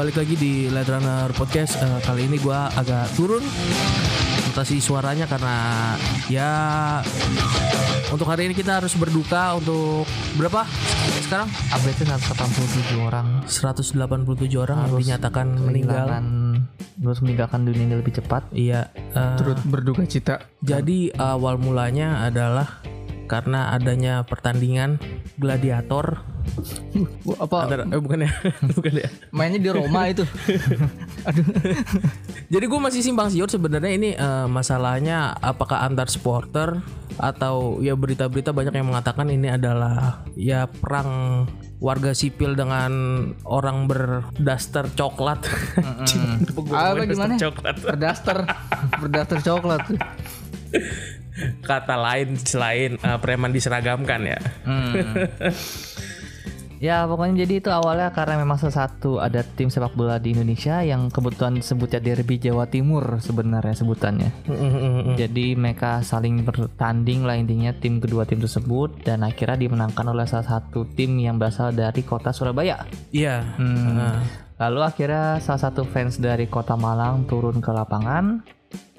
balik lagi di Light Runner Podcast. Eh, kali ini gua agak turun mutasi suaranya karena ya untuk hari ini kita harus berduka untuk berapa sekarang? update 187 orang 187 orang Harus dinyatakan meninggal. harus meninggalkan dunia ini lebih cepat Iya. eh, turut berduka cita. jadi awal mulanya adalah karena adanya pertandingan gladiator. Apa Antara- eh, bukan ya, bukan ya. mainnya di Roma itu? Jadi gue masih simpang siur sebenarnya ini eh, masalahnya apakah antar supporter atau ya berita-berita banyak yang mengatakan ini adalah ya perang warga sipil dengan orang berdaster coklat. Gua Apa ngomongin gimana? Coklat. Berdaster, berdaster coklat. Kata lain selain eh, preman diseragamkan ya. Ya pokoknya jadi itu awalnya karena memang salah satu ada tim sepak bola di Indonesia yang kebetulan disebutnya Derby Jawa Timur sebenarnya sebutannya. Jadi mereka saling bertanding lah intinya tim kedua tim tersebut dan akhirnya dimenangkan oleh salah satu tim yang berasal dari kota Surabaya. Iya. Hmm. Nah, Lalu akhirnya salah satu fans dari kota Malang turun ke lapangan.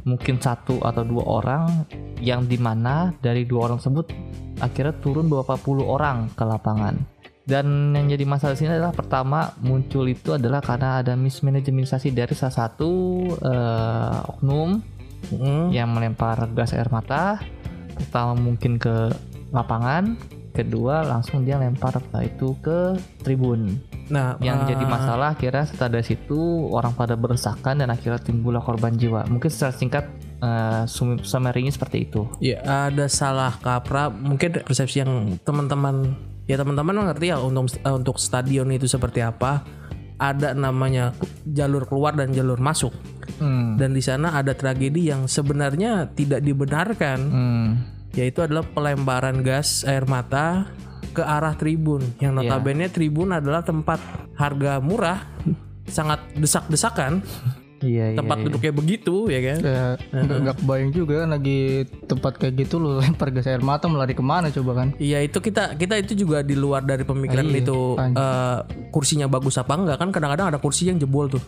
Mungkin satu atau dua orang Yang di mana dari dua orang tersebut Akhirnya turun 20 orang ke lapangan Dan yang jadi masalah di sini adalah Pertama muncul itu adalah karena ada mismanajementasi dari salah satu eh, oknum mm, Yang melempar gas air mata. Pertama mungkin ke lapangan Kedua langsung dia lempar itu ke tribun. Nah, yang eh, jadi masalah akhirnya setelah dari situ orang pada beresakan dan akhirnya timbullah korban jiwa. Mungkin secara singkat uh, sum- summary-nya seperti itu. Ya ada salah kaprah. Mungkin persepsi yang teman-teman ya teman-teman ngerti ya untuk eh, untuk stadion itu seperti apa ada namanya jalur keluar dan jalur masuk hmm. dan di sana ada tragedi yang sebenarnya tidak dibenarkan Hmm. yaitu adalah pelemparan gas air mata ke arah tribun yang Iya. notabene tribun adalah tempat harga murah sangat desak-desakan iya iya tempat iya. duduknya begitu ya kan? Ya, nggak nggak kebayang juga kan lagi tempat kayak gitu lu lempar gas air mata melari ke mana coba kan? Iya itu kita kita itu juga di luar dari pemikiran Ah, iya, itu eh, kursinya bagus apa enggak. Kan kadang-kadang ada kursi yang jebol tuh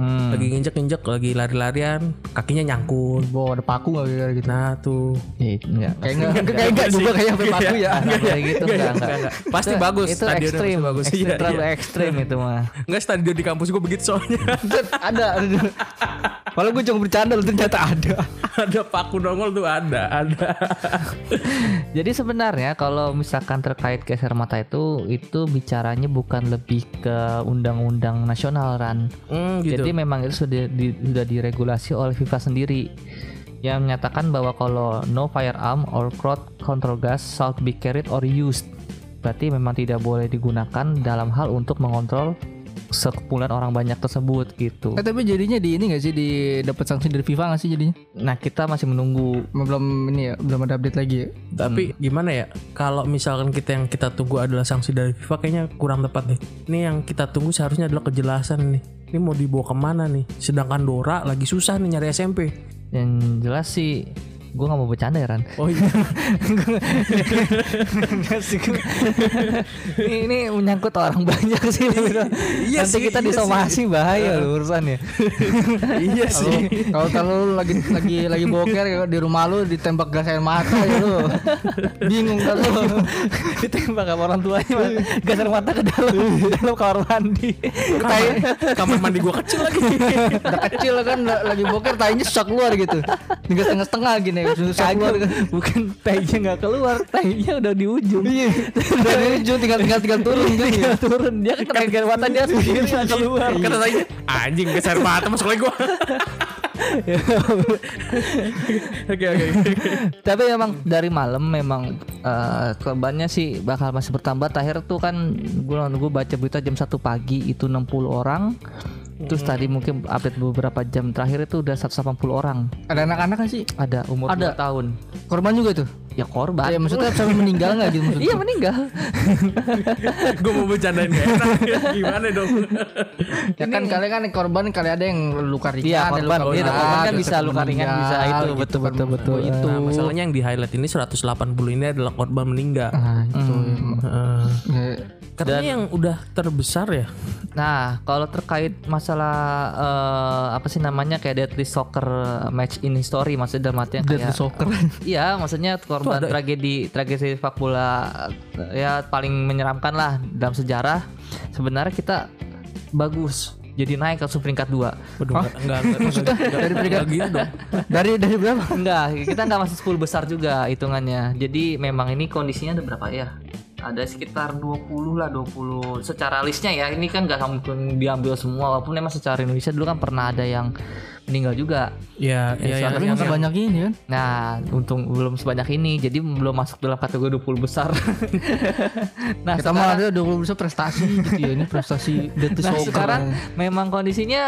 Hmm. lagi nginjek-nginjek lagi lari-larian kakinya nyangkut Bawa ada paku nggak kayak gitu? nah tuh Iya, enggak Kayak nggak kayak nggak juga kayak paku ya. Enggak kayak gitu enggak, enggak. enggak. pasti bagus itu ekstrim bagus ekstrim, Iya, terlalu iya. ekstrim itu mah enggak stadion di kampus gue begitu soalnya ada. Kalau gue cuma bercanda lu ternyata ada. ada paku nongol tuh ada ada Jadi sebenarnya kalau misalkan terkait gas air mata itu itu bicaranya bukan lebih ke undang-undang nasional Ran. Hmm, gitu Jadi memang itu sudah di- sudah diregulasi oleh FIFA sendiri yang menyatakan bahwa kalau no firearm or crowd control gas shall be carried or used. Berarti memang tidak boleh digunakan dalam hal untuk mengontrol sekumpulan orang banyak tersebut gitu. Eh tapi jadinya di ini nggak sih di dapat sanksi dari FIFA nggak sih jadinya? Nah, kita masih menunggu Belum ini ya, belum ada update lagi ya. tapi gimana ya kalau misalkan kita yang kita tunggu adalah sanksi dari FIFA kayaknya kurang tepat nih ini yang kita tunggu seharusnya adalah kejelasan nih ini mau dibawa ke mana nih? Sedangkan Dora lagi susah nih nyari SMP yang jelas sih gue nggak mau bercanda ya Ran. oh iya ini, ini menyangkut orang banyak sih. iya Nanti sih, kita iya disomasi bahaya loh urusannya. iya sih Kalau kalau lagi lagi lagi boker ya, di rumah lu ditembak gas air mata ya lu. Bingung kan lu. Ditembak sama orang tuanya gas air mata ke dalam ke dalam kamar mandi. kamar, kamar mandi gua kecil lagi Udah kecil kan lagi boker tainya susah keluar gitu. Tinggal setengah-setengah gini susah keluar kan. bukan tainya nggak keluar, tainya udah di ujung. Iya. Dari ujung tinggal tinggal tinggal turun kan. Tinggal turun dia kan kena mata dia sendiri nggak keluar. kata tanya anjing geser mata masuk lagi gua oke oke Tapi memang dari malam memang eh, korbannya sih bakal masih bertambah. Terakhir tuh kan gue gue baca berita jam 1 pagi itu 60 orang. Terus tadi mungkin update beberapa jam terakhir itu udah 180 orang. Ada anak-anak kan sih? Ada umur Ada. 2 tahun. Korban juga tuh. Ya korban. Ya maksudnya sampai meninggal nggak gitu maksudnya? Iya meninggal. gue mau bercandain gak enak gimana dong Ya kan kali kan korban kali ada yang luka ringan, Iya ada korban. luka Iya berat, korban kan bisa luka ringan bisa itu gitu betul kan. betul betul Oh, itu. nah masalahnya yang di highlight ini 180 ini adalah korban meninggal Nah, itu. Heeh. Ya, Katanya yang udah terbesar ya Nah, kalau terkait masalah eh, apa sih namanya kayak deadly soccer match in history maksudnya dalam artian Deadly kayak soccer. Iya, maksudnya korban ya? tragedi tragedi sepak bola eh, ya paling menyeramkan lah dalam sejarah. Sebenarnya kita bagus jadi naik langsung peringkat dua. Waduh, enggak enggak enggak dari peringkat gitu dong. dari dari berapa? Enggak, kita nggak masuk 10 besar juga hitungannya. Jadi memang ini kondisinya ada berapa ya? Ada sekitar 20 lah 20 secara listnya ya ini kan nggak mungkin diambil semua walaupun memang secara Indonesia dulu kan pernah ada yang meninggal juga Ya, ya, ya, Tapi yang- masih banyak ini kan. Nah, untung belum sebanyak ini, jadi belum masuk dalam kategori 20 besar. nah, Kita sekarang, mah ada 20 bisa prestasi gitu ya. Ini prestasi nah, soccer. sekarang memang kondisinya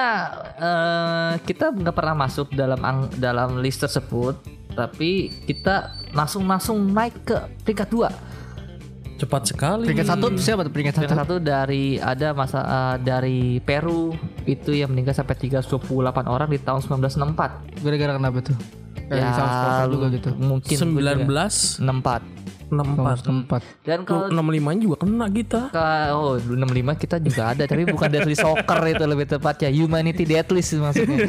eh, kita nggak pernah masuk dalam dalam list tersebut, tapi kita langsung langsung naik ke peringkat dua. Cepat sekali. peringkat satu siapa tuh peringkat Peringkat satu? satu dari ada masa eh, dari Peru itu yang meninggal sampai 328 orang di tahun 1964. Gara-gara kenapa tuh? Kayak sama supporter juga gitu. mungkin 19 64. 64. Tempat. Dan kalau 65 juga kena kita. Ka- oh 65 kita juga ada tapi bukan deadly soccer itu lebih tepatnya humanity deadlist maksudnya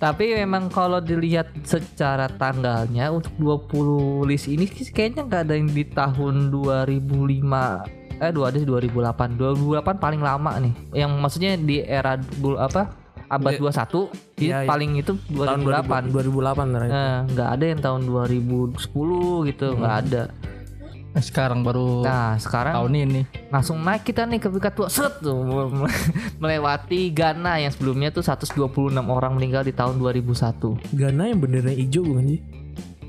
tapi memang kalau dilihat secara tanggalnya untuk 20 list ini kayaknya nggak ada yang di tahun 2005 eh dua ada sih 2008 2008 paling lama nih. Yang maksudnya di era bul apa abad 21 Iya, iya. paling itu Tahun 2008 2008 terakhir. Nah, nggak ada yang tahun 2010 gitu nggak ada Eh, sekarang baru nah sekarang tahun ini. langsung naik kita nih ke peringkat tua set tuh melewati Ghana yang sebelumnya tuh 126 orang meninggal di tahun 2001 Ghana yang benderanya hijau bukan sih?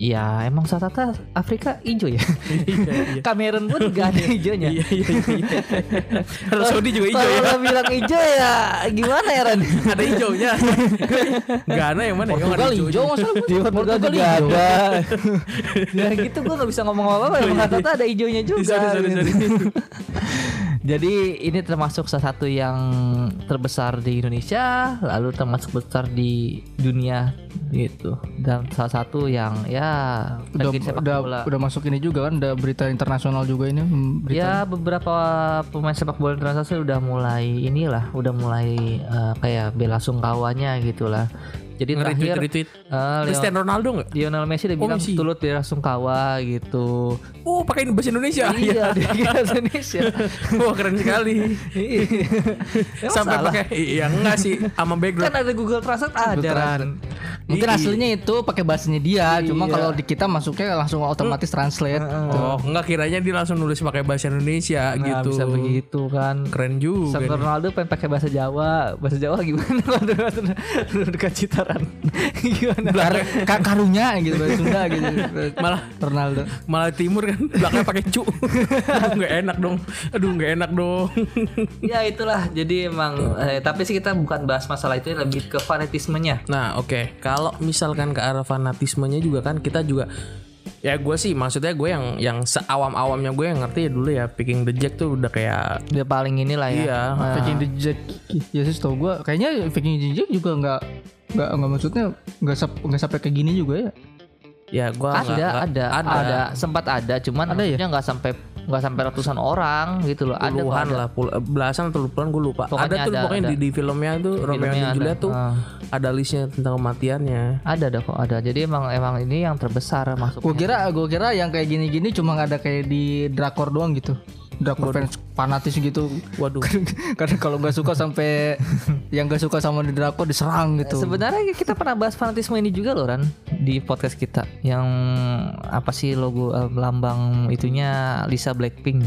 Ya emang rata-rata Afrika hijau ya iya, iya. Kamerun pun gak ada hijaunya Iya, iya, iya. Arab Saudi juga hijau kalau ya. lo bilang hijau ya gimana ya Ran Ada hijaunya. Ghana yang mana? Ada Portugal hijau masalah di Portugal juga ada ya gitu gue gak bisa ngomong apa-apa emang rata-rata ada hijaunya juga Sorry, sorry, sorry. Jadi ini termasuk salah satu yang terbesar di Indonesia, lalu termasuk besar di dunia gitu. Dan salah satu yang ya Udah, sepak udah, bola. udah masuk ini juga kan, udah berita internasional juga ini. hmm, Berita. Ya beberapa pemain sepak bola internasional udah mulai inilah, udah mulai eh, kayak bela sungkawanya gitulah. Jadi Nge-retweet, terakhir retweet. eh, Leo- Cristiano Ronaldo nggak? Lionel Messi udah Oh, bilang Messi. turut bela sungkawa gitu. Oh, pakai bahasa Indonesia. iya, di Indonesia. Wah, keren sekali. Emang Sampai pakai iya enggak sih sama kan background. ada Google Translate ada Google Ran. Translate. Mungkin Iya. aslinya itu pakai bahasanya dia, cuma Iya. kalau di kita masuknya langsung otomatis translate. Oh, enggak kiranya dia langsung nulis pakai bahasa Indonesia Nah, gitu. bisa begitu kan. Keren juga. Nih. Ronaldo pengen pakai bahasa Jawa. Bahasa Jawa gimana dekat Citaran? gimana? Ka- karunya gitu bahasa Sunda gitu. Malah Ronaldo. malah timur kan belakangnya pakai cu. Aduh, enggak enak dong. Aduh, enggak enak dong. ya itulah. Jadi emang eh, tapi sih kita bukan bahas masalah itu lebih ke fanatismenya. Nah, oke. Kalau misalkan ke arah fanatismenya juga kan kita juga ya gue sih maksudnya gue yang yang seawam-awamnya gue yang ngerti ya dulu ya picking the jack tuh udah kayak Dia paling inilah ya. iya Viking the Jack ya sih tau gue kayaknya Viking the Jack juga nggak nggak nggak maksudnya nggak sap- nggak sampai kayak gini juga ya ya gue Ada, ada, ada, sempat ada, cuman Ada ya? nggak sampai nggak sampai ratusan orang gitu loh. Ada puluhan ada. lah pul- belasan atau puluhan gue lupa Pokoknya ada tuh ada, pokoknya ada. di, di filmnya tuh Romeo Filmnya and ada. Juliet tuh Ah. ada listnya tentang kematiannya Ada ada kok ada. Jadi emang emang ini yang terbesar masuk. gue kira gue kira yang kayak gini-gini cuma ada kayak di drakor doang gitu drakor fans fanatis gitu waduh karena kalau nggak suka sampai yang nggak suka sama di drakor diserang gitu Sebenarnya kita pernah bahas fanatisme ini juga loh Ran di podcast kita yang apa sih logo eh, lambang itunya Lisa Blackpink.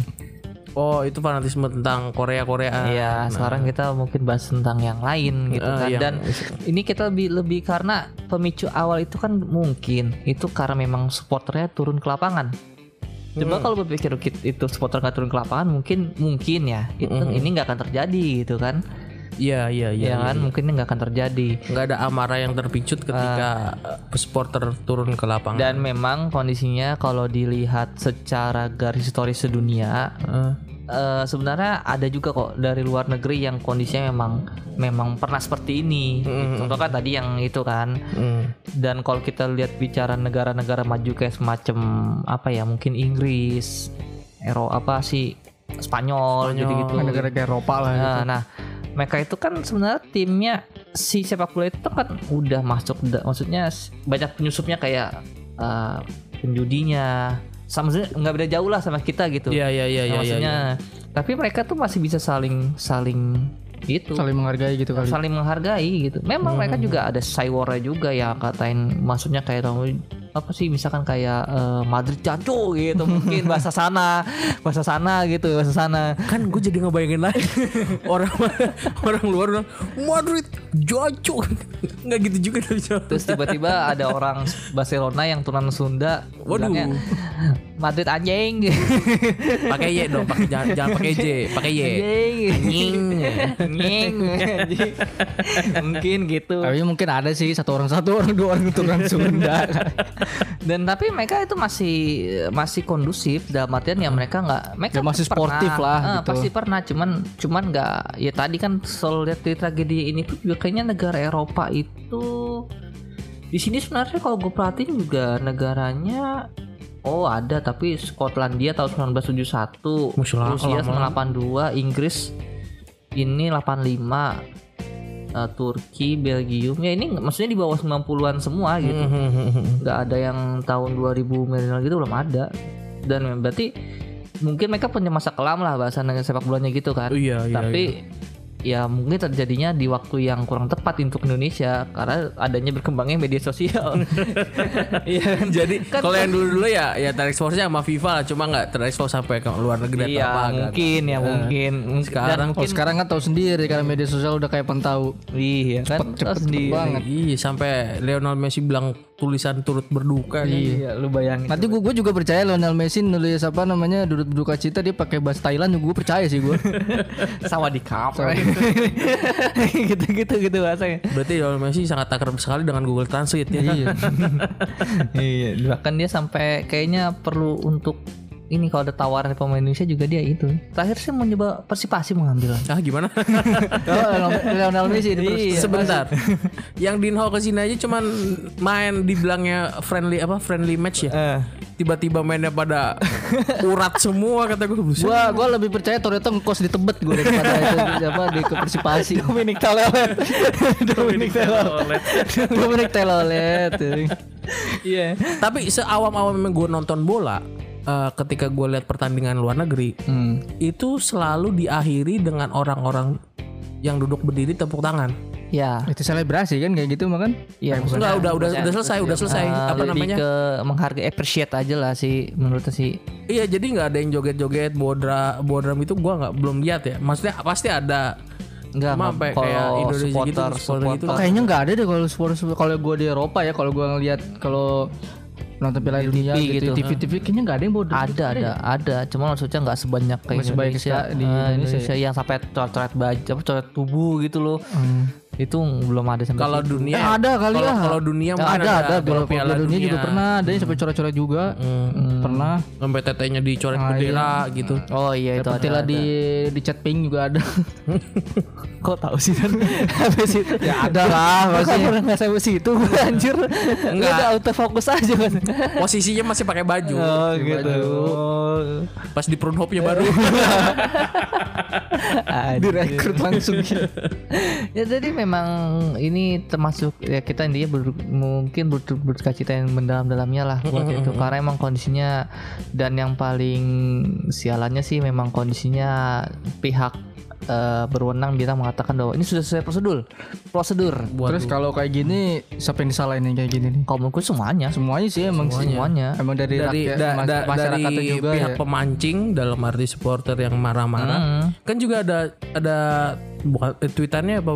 oh itu fanatisme tentang Korea Korea Iya, sekarang kita mungkin bahas tentang yang lain gitu Eh, kan. yang- Dan ini kita lebih lebih karena pemicu awal itu kan mungkin itu karena memang supporternya turun ke lapangan. Coba kalau berpikir itu supporter nggak turun ke lapangan mungkin mungkin ya itu ini nggak akan terjadi gitu kan. Iya iya iya ya kan mungkin ini nggak akan terjadi. nggak ada amarah yang terpicut ketika uh, supporter turun ke lapangan Dan memang kondisinya kalau dilihat secara garis historis sedunia Eh, eh, sebenarnya ada juga kok dari luar negeri yang kondisinya memang memang pernah seperti ini. Contoh kan tadi yang itu kan. mm. Dan kalau kita lihat bicara negara-negara maju kayak semacam apa ya mungkin Inggris, Ero apa sih Spanyol, gitu-gitu. negara-negara Eropa lah gitu. Nah, nah, mereka itu kan sebenarnya timnya si sepak bola itu kan udah masuk, maksudnya banyak penyusupnya kayak eh, penjudinya, sama sebenarnya nggak beda jauh lah sama kita gitu. Iya iya iya iya. iya. maksudnya, tapi mereka tuh masih bisa saling saling itu Saling menghargai gitu kali. saling menghargai gitu. Memang mereka juga ada cywarnya juga ya katain maksudnya kayak tahu apa sih misalkan kayak eh, Madrid jancuk gitu mungkin bahasa sana bahasa sana gitu bahasa sana. Kan gue jadi ngebayangin lagi. Orang orang luar bilang Madrid jocok nggak gitu juga tapi terus tiba-tiba ada orang Barcelona yang turunan Sunda Waduh. bilangnya, Madrid anjing. Pakai y dong pakai jangan, jangan pakai j pakai y. Anjing. Anjing. Anjing. mungkin gitu. Tapi mungkin ada sih satu orang satu orang dua orang turunan Sunda. dan tapi mereka itu masih masih kondusif dalam artian ya mereka nggak mereka Ya, masih pasti sportif pernah. lah Eh, gitu. pasti pernah cuman cuman nggak ya tadi kan soal lihat di tragedi ini tuh juga kayaknya negara Eropa itu di sini sebenarnya kalau gue perhatiin juga negaranya Oh ada tapi Skotlandia tahun 1971 Masih lama- Rusia lama. 82 Inggris ini 85 eh, Turki Belgium. Ya ini maksudnya di bawah 90-an semua gitu. Hmm. nggak ada yang tahun 2000 milenial gitu belum ada. Dan berarti mungkin mereka punya masa kelam lah bahasa sepak bolanya gitu kan. Oh, iya, iya, tapi ya mungkin terjadinya di waktu yang kurang tepat untuk Indonesia karena adanya berkembangnya media sosial iya kan? Jadi Kan- kalau yang dulu-dulu ya ya terekspornya sama FIFA lah, cuma nggak terekspos sampai ke luar negeri iya atau apa kan. mungkin ya mungkin Sekarang Dan Oh mungkin sekarang kan tahu sendiri karena media sosial udah kayak pentau. iya kan cepet, cepet sendiri. banget. Iya sampai Lionel Messi bilang tulisan turut berduka kan. iya lu bayangin Nanti gue juga percaya Lionel Messi nulis apa namanya duduk berduka cita dia pakai bahasa Thailand juga gue percaya sih gue. sama di kapal gitu gitu gitu bahasanya Berarti Lionel Messi sangat akrab sekali dengan Google Translate ya kan. iya. iya bahkan dia sampai kayaknya perlu untuk ini kalau ada tawaran dari pemain Indonesia juga dia itu terakhir sih mau nyoba Persipasi mengambil Ah gimana? Oh, Lionel Messi ini Iya. Sebentar. yang Dinho ke sini aja cuman main dibilangnya friendly apa friendly match ya. Eh. Tiba-tiba mainnya pada urat semua kata gue. Gua gua lebih percaya Toretto ngekos di Tebet gue daripada itu apa di ke Persipasi. Dominic Talelet Dominic Talelet Dominic Telolet. iya Tapi seawam-awam memang gue nonton bola eh, ketika gue lihat pertandingan luar negeri Hmm. itu selalu diakhiri dengan orang-orang yang duduk berdiri tepuk tangan. ya Itu selebrasi kan kayak gitu makan? Iya, Enggak, udah udah udah selesai, udah selesai. Eh, apa lebih namanya? ke menghargai appreciate aja lah sih menurut sih Iya, jadi nggak ada yang joget-joget, bodra, bodram itu gua nggak belum lihat ya. Maksudnya pasti ada. Enggak, Cuma sampai kayak Indonesia gitu, supporter gitu. Oh, kayaknya nggak ada deh kalau sport kalau gue di Eropa ya kalau gue ngeliat kalau nonton Piala Dunia TV gitu, gitu. TV TV kayaknya nggak ada yang bodoh. ada ada ada. Cuma maksudnya nggak sebanyak kayak sebanyak Indonesia. di Eh, Indonesia Indonesia yang sampai coret-coret baju coret tubuh gitu loh itu belum ada sampai Kalau dunia Eh, ada kali kalau, ya. Kalau dunia Ya, ada ada Kalau Piala Dunia juga pernah ada yang sampai coret-coret juga. Hmm. Pernah. Sampai tetenya dicoret Ah, bendera gitu. oh iya itu ada, ada. di di chat pink juga ada. kok tahu sih kan habis itu ya ada lah Kok maksudnya. pernah nggak sampai situ anjir Enggak. udah autofokus aja kan Posisinya masih pakai baju. oh gitu Pas di Pornhub-nya baru. Direkrut langsung. ya jadi memang ini termasuk ya kita intinya ber- mungkin ber- berduka cita yang mendalam-dalamnya lah. Buat itu karena emang kondisinya dan yang paling sialannya sih memang kondisinya pihak eh, berwenang bilang mengatakan bahwa ini sudah sesuai prosedur. Prosedur. Terus kalau kayak gini siapa yang disalahin yang kayak gini nih? kalau menurutku semuanya. Semuanya sih emang sih. semuanya. Emang dari, dari rakyat, da- da- masyarakatnya dari juga pihak ya. pemancing dalam arti supporter yang marah-marah. Hmm. kan juga ada ada bukan eh, tweetannya apa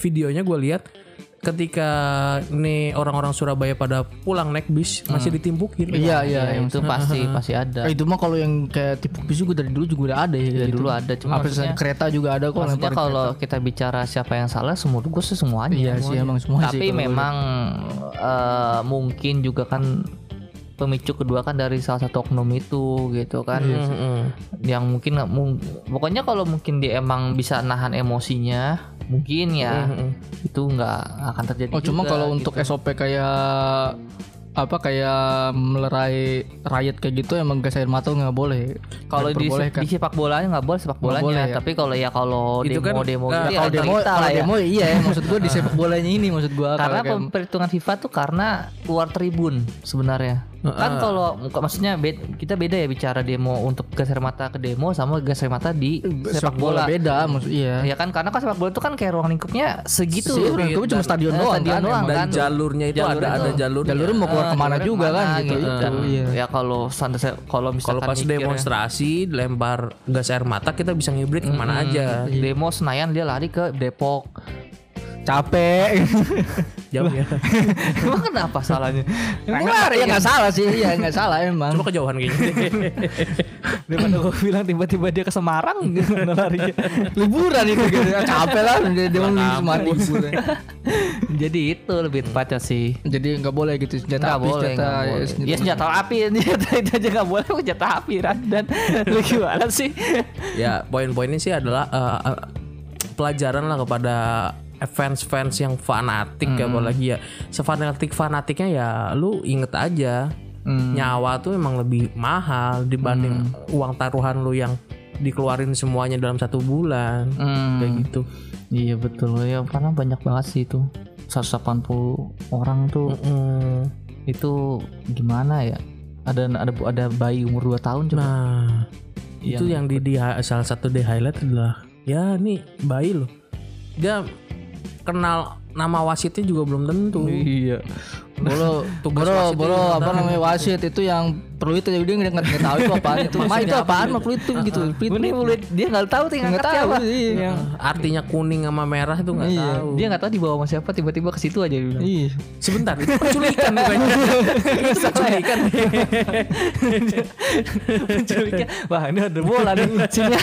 videonya gue lihat ketika nih orang-orang Surabaya pada pulang naik bis masih ditimpukin Iya iya ya, itu pasti pasti ada Eh, itu mah kalau yang kayak tipu bis juga dari dulu juga udah ada ya. dari gitu. dulu ada cuma maksudnya, kereta juga ada kok maksudnya kalau kita bicara siapa yang salah semua gue sih semuanya Iya sih emang semua sih. tapi kalau memang eh, mungkin juga kan pemicu kedua kan dari salah satu oknum itu gitu kan Iya Mm-mm. yang mungkin mung- pokoknya kalau mungkin dia emang bisa nahan emosinya mungkin ya Mm-mm. itu nggak akan terjadi Oh cuma kalau untuk gitu. SOP kayak apa kayak melerai rakyat kayak gitu emang gas air mata nggak boleh. Kalau di, di sepak bolanya nggak boleh sepak bolanya, boleh, ya. tapi kalau ya kalau Itu kan, demo-demo nah, gitu ya kalau demo, kita kalau lah ya. demo iya ya. maksud gua di sepak bolanya ini maksud gua Karena kayak- perhitungan FIFA tuh karena keluar tribun sebenarnya. Kan kalau maksudnya be- kita beda ya bicara demo untuk gas air mata ke demo sama gas air mata di sepak bola. beda maksud iya. Ya kan karena kan sepak bola itu kan kayak ruang lingkupnya segitu. Sih, ruang lingkupnya cuma dan- stadion eh, doang stadion kan, doang. Dan kan. jalurnya itu Jalurnya ada ada tuh. jalurnya. Mau keluar Eh, ke mana juga kan ke mana gitu. Dan, Iya. Ya kalau santai kalau misalkan Kalau pas demonstrasi lempar gas air mata kita bisa ngibrit ke mana aja. demo Senayan dia lari ke Depok. Capek. Jauh ya. Emang kenapa salahnya? Emang ya nggak salah sih, iya nggak salah emang. Cuma kejauhan kayaknya. Daripada gue bilang tiba-tiba dia ke Semarang gimana larinya? liburan itu gitu. Capek lah dia dia mau liburan. Jadi itu lebih tepatnya sih. Jadi nggak boleh gitu senjata Nggak api, boleh, senjata, nggak boleh. senjata- Ya senjata api, senjata itu aja nggak boleh senjata api. Dan lu gimana sih? ya poin-poinnya sih adalah eh, eh, pelajaran lah kepada fans-fans yang fanatik ya apalagi ya. Sefanatik fanatiknya ya lu inget aja. Nyawa tuh emang lebih mahal dibanding uang taruhan lu yang dikeluarin semuanya dalam satu bulan. Hmm. kayak gitu. Iya betul. Ya karena banyak banget sih itu. 180 orang tuh. Mm. itu gimana ya? Ada ada ada bayi umur 2 tahun coba. nah itu yang di, di salah satu di highlight adalah ya nih bayi loh. Dia kenal nama wasitnya juga belum tentu Iya. Bolo, Tugas bolo, wasit bolo, itu apa namanya wasit itu yang perlu itu dia nggak nggak tahu itu apaan itu. Ma itu apaan mah perlu itu gitu. Ini mulai dia nggak tahu tuh nggak tahu iya. Artinya kuning sama merah itu nggak Iya. tahu dia nggak tahu dibawa sama siapa tiba-tiba ke situ aja dia bilang. Iya. sebentar itu penculikan bukannya penculikan Penculiknya, wah ini ada bola nih sini ya.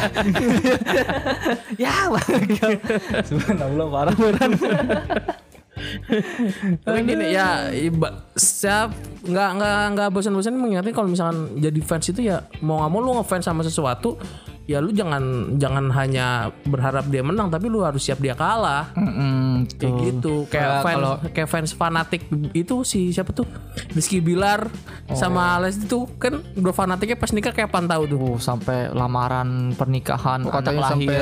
ya, bang. Subhanallah parah beneran. Tapi gini ya saya nggak nggak nggak bosan-bosan mengingatkan kalau misalkan jadi fans itu ya mau nggak mau lu ngefans sama sesuatu ya lu jangan jangan hanya berharap dia menang tapi lu harus siap dia kalah. Mm, kayak gitu. Kayak Kayak fans kalau- kayak fans fanatik itu si siapa tuh? Rizky Bilar sama Les itu kan udah fanatiknya pas nikah kayak pantau tuh. Oh, sampai lamaran pernikahan anak Katanya lahir. sampai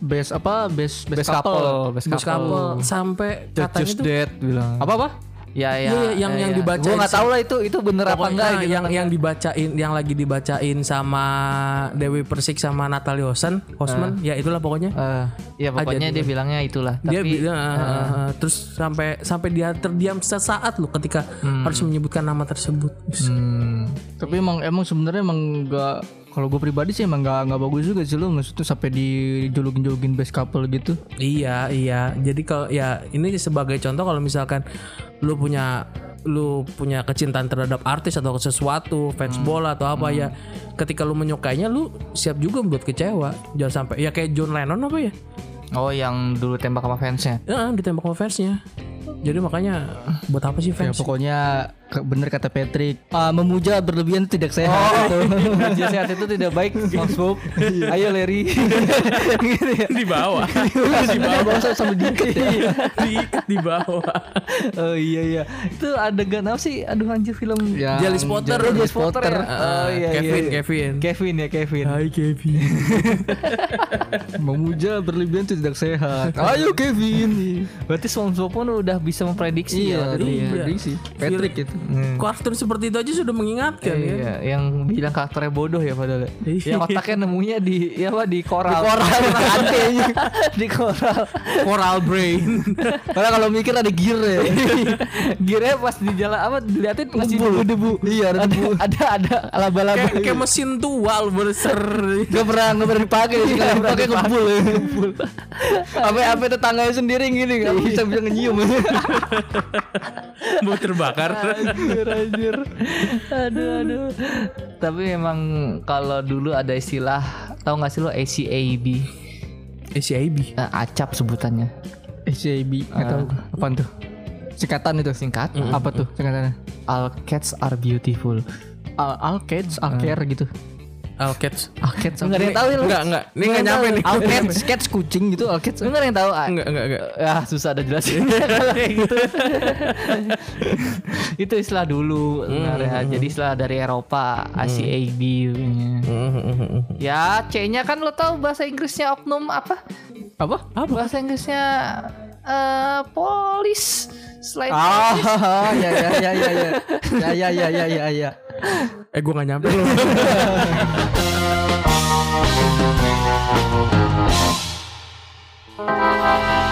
base apa? Base base, Best couple, best Bos couple. couple. Sampai katanya Just tuh dead bilang. Apa apa? Ya ya, Iya, yang- ya, yang ya. dibacain Gua nggak tahu lah itu itu bener apa enggak gitu. yang yang dibacain yang lagi dibacain sama Dewi Persik sama Natalie Hosen Hosman ya itulah pokoknya. Eh, ya pokoknya dia bilangnya itulah. dia Tapi bilang eh, eh, terus sampai sampai dia terdiam sesaat loh ketika harus menyebutkan nama tersebut. Hmm, Tapi emang emang sebenarnya emang nggak kalau gue pribadi sih emang nggak nggak bagus juga sih lu maksudnya sampai dijulukin julukin base couple gitu. iya iya jadi kalau ya ini sebagai contoh kalau misalkan lu punya lu punya kecintaan terhadap artis atau sesuatu fans bola atau apa ya ketika lu menyukainya lu siap juga buat kecewa jangan sampai ya kayak John Lennon apa ya oh yang dulu tembak sama fansnya. Ya, ditembak sama fansnya. Jadi makanya buat apa sih Ya fans? pokoknya ke- bener kata Patrick, ah, memuja berlebihan itu tidak sehat. gitu. Media sehat itu tidak baik, Mas Bob. Ayo Larry. gitu ya. di bawah. di bawah sampai diikat ya. Diikat di bawah. Oh iya iya. Itu adegan apa sih? Aduh anjir film. Ya, Jelly Spotter. Oh, Jelly James Potter ya. Ah, Oh iya Kevin, iya. Kevin. Kevin ya Kevin. Hai Kevin. memuja berlebihan itu tidak sehat. Ayo Kevin. Berarti SpongeBob pun udah bisa memprediksi Iya, ya. waktu itu ya. iya. prediksi. Patrick itu. Kartun seperti itu aja sudah mengingatkan ya. Iya, yang bilang karakternya bodoh ya padahal. ya. Iya. yang otaknya nemunya di ya apa di koral. Di koral, kantenya. di koral. Coral brain. Karena kalau mikir ada gear ya. Girnya pas di jalan apa diliatin masih Debu. debu-debu. Iya, ada ada debu. ada ada laba-laba. kayak kayak mesin tua lu berser. Gak pernah gak pernah dipakai sih kalau dipakai ngebul. Apa apa tetangganya sendiri gini gak bisa bisa nyium. Mau terbakar. anjir anjir aduh aduh tapi emang kalau dulu ada istilah tahu nggak sih lo ACAB ACIB. Eh, acap sebutannya SCB nggak tahu apaan tuh. Singkatan itu. singkat Apa tuh singkatannya? all cats are beautiful Al Alcades, Alcare gitu. Alcats. Alcats Enggak ada yang tahu ya lu. Enggak, enggak. Ini enggak nyampe nih. Alcats, cats kucing gitu Alcats. Lu nggak ada yang tahu? Ah, Enggak, enggak, enggak. Ya susah ada jelasin kayak gitu. itu istilah dulu sebenarnya. Jadi istilah dari Eropa, ACAB. Hmm, Ya C-nya kan lo tahu bahasa Inggrisnya oknum apa? Apa? Bahasa Inggrisnya eh polis. Selain Ah, ya ya ya ya ya. Ya ya ya ya ya ya. Eh gue gak nyampe loh. Thank